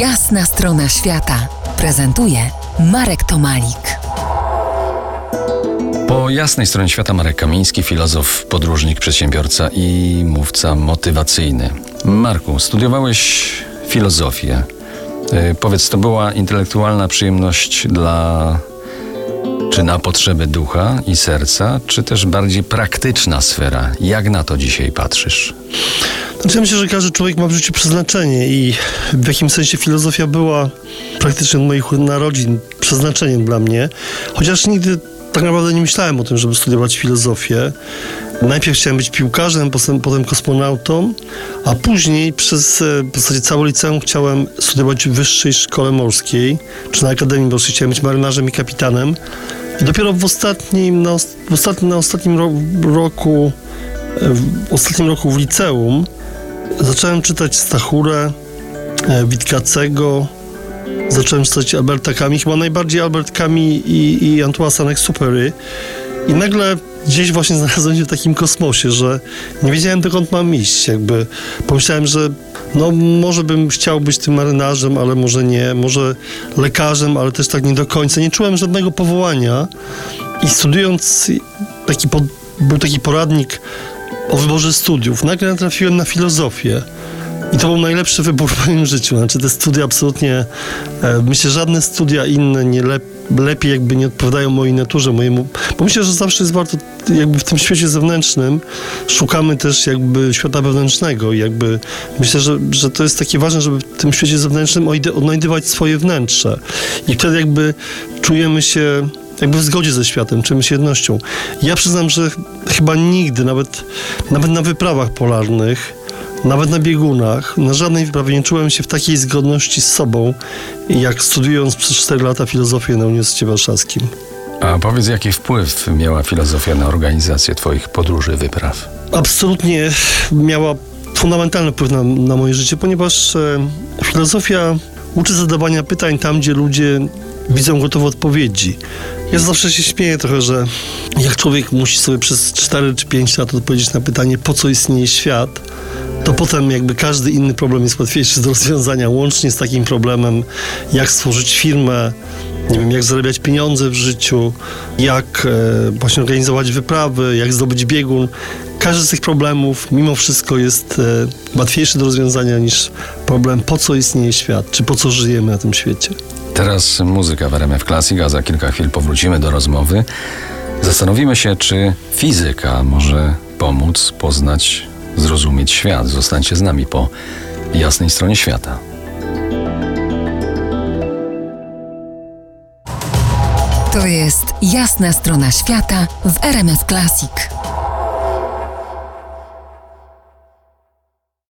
Jasna strona świata prezentuje Marek Tomalik. Po jasnej stronie świata Marek Kamiński, filozof, podróżnik, przedsiębiorca i mówca motywacyjny. Marku, studiowałeś filozofię. Yy, powiedz, to była intelektualna przyjemność dla czy na potrzeby ducha i serca, czy też bardziej praktyczna sfera? Jak na to dzisiaj patrzysz? Znaczy, ja myślę, że każdy człowiek ma w życiu przeznaczenie i w jakimś sensie filozofia była praktycznie od moich narodzin przeznaczeniem dla mnie, chociaż nigdy tak naprawdę nie myślałem o tym, żeby studiować filozofię. Najpierw chciałem być piłkarzem, potem, potem kosmonautą, a później przez e, w zasadzie całe liceum chciałem studiować w wyższej szkole morskiej, czy na Akademii Morskiej. Chciałem być marynarzem i kapitanem. I dopiero w ostatnim, na, w ostatnim, na ostatnim ro, roku, w ostatnim roku w liceum zacząłem czytać Stachurę, e, Witkacego, zacząłem czytać Alberta Camus, chyba najbardziej Albert Camus i, i Antoine Saint-Exupéry. I nagle gdzieś właśnie znalazłem się w takim kosmosie, że nie wiedziałem dokąd mam iść. Jakby pomyślałem, że no może bym chciał być tym marynarzem, ale może nie, może lekarzem, ale też tak nie do końca. Nie czułem żadnego powołania i studiując taki pod, był taki poradnik o wyborze studiów. Nagle trafiłem na filozofię. I to był najlepszy wybór w moim życiu. Znaczy te studia absolutnie, e, myślę, żadne studia inne nie lep, lepiej jakby nie odpowiadają mojej naturze, mojemu, bo myślę, że zawsze jest warto jakby w tym świecie zewnętrznym szukamy też jakby świata wewnętrznego i jakby myślę, że, że to jest takie ważne, żeby w tym świecie zewnętrznym odnajdywać swoje wnętrze i wtedy jakby czujemy się jakby w zgodzie ze światem, czymś jednością. Ja przyznam, że chyba nigdy, nawet, nawet na wyprawach polarnych, nawet na biegunach, na żadnej wyprawie nie czułem się w takiej zgodności z sobą, jak studiując przez 4 lata filozofię na Uniwersytecie Warszawskim. A powiedz, jaki wpływ miała filozofia na organizację Twoich podróży, wypraw? Absolutnie miała fundamentalny wpływ na, na moje życie, ponieważ e, filozofia uczy zadawania pytań tam, gdzie ludzie widzą gotowe odpowiedzi. Ja zawsze się śmieję trochę, że jak człowiek musi sobie przez 4 czy 5 lat odpowiedzieć na pytanie, po co istnieje świat, to potem jakby każdy inny problem jest łatwiejszy do rozwiązania, łącznie z takim problemem, jak stworzyć firmę, nie wiem, jak zarabiać pieniądze w życiu, jak e, właśnie organizować wyprawy, jak zdobyć biegun. Każdy z tych problemów mimo wszystko jest e, łatwiejszy do rozwiązania niż problem, po co istnieje świat, czy po co żyjemy na tym świecie. Teraz muzyka w RMF Classic, a za kilka chwil powrócimy do rozmowy. Zastanowimy się, czy fizyka może pomóc poznać zrozumieć świat. Zostańcie z nami po jasnej stronie świata. To jest jasna strona świata w RMS Classic.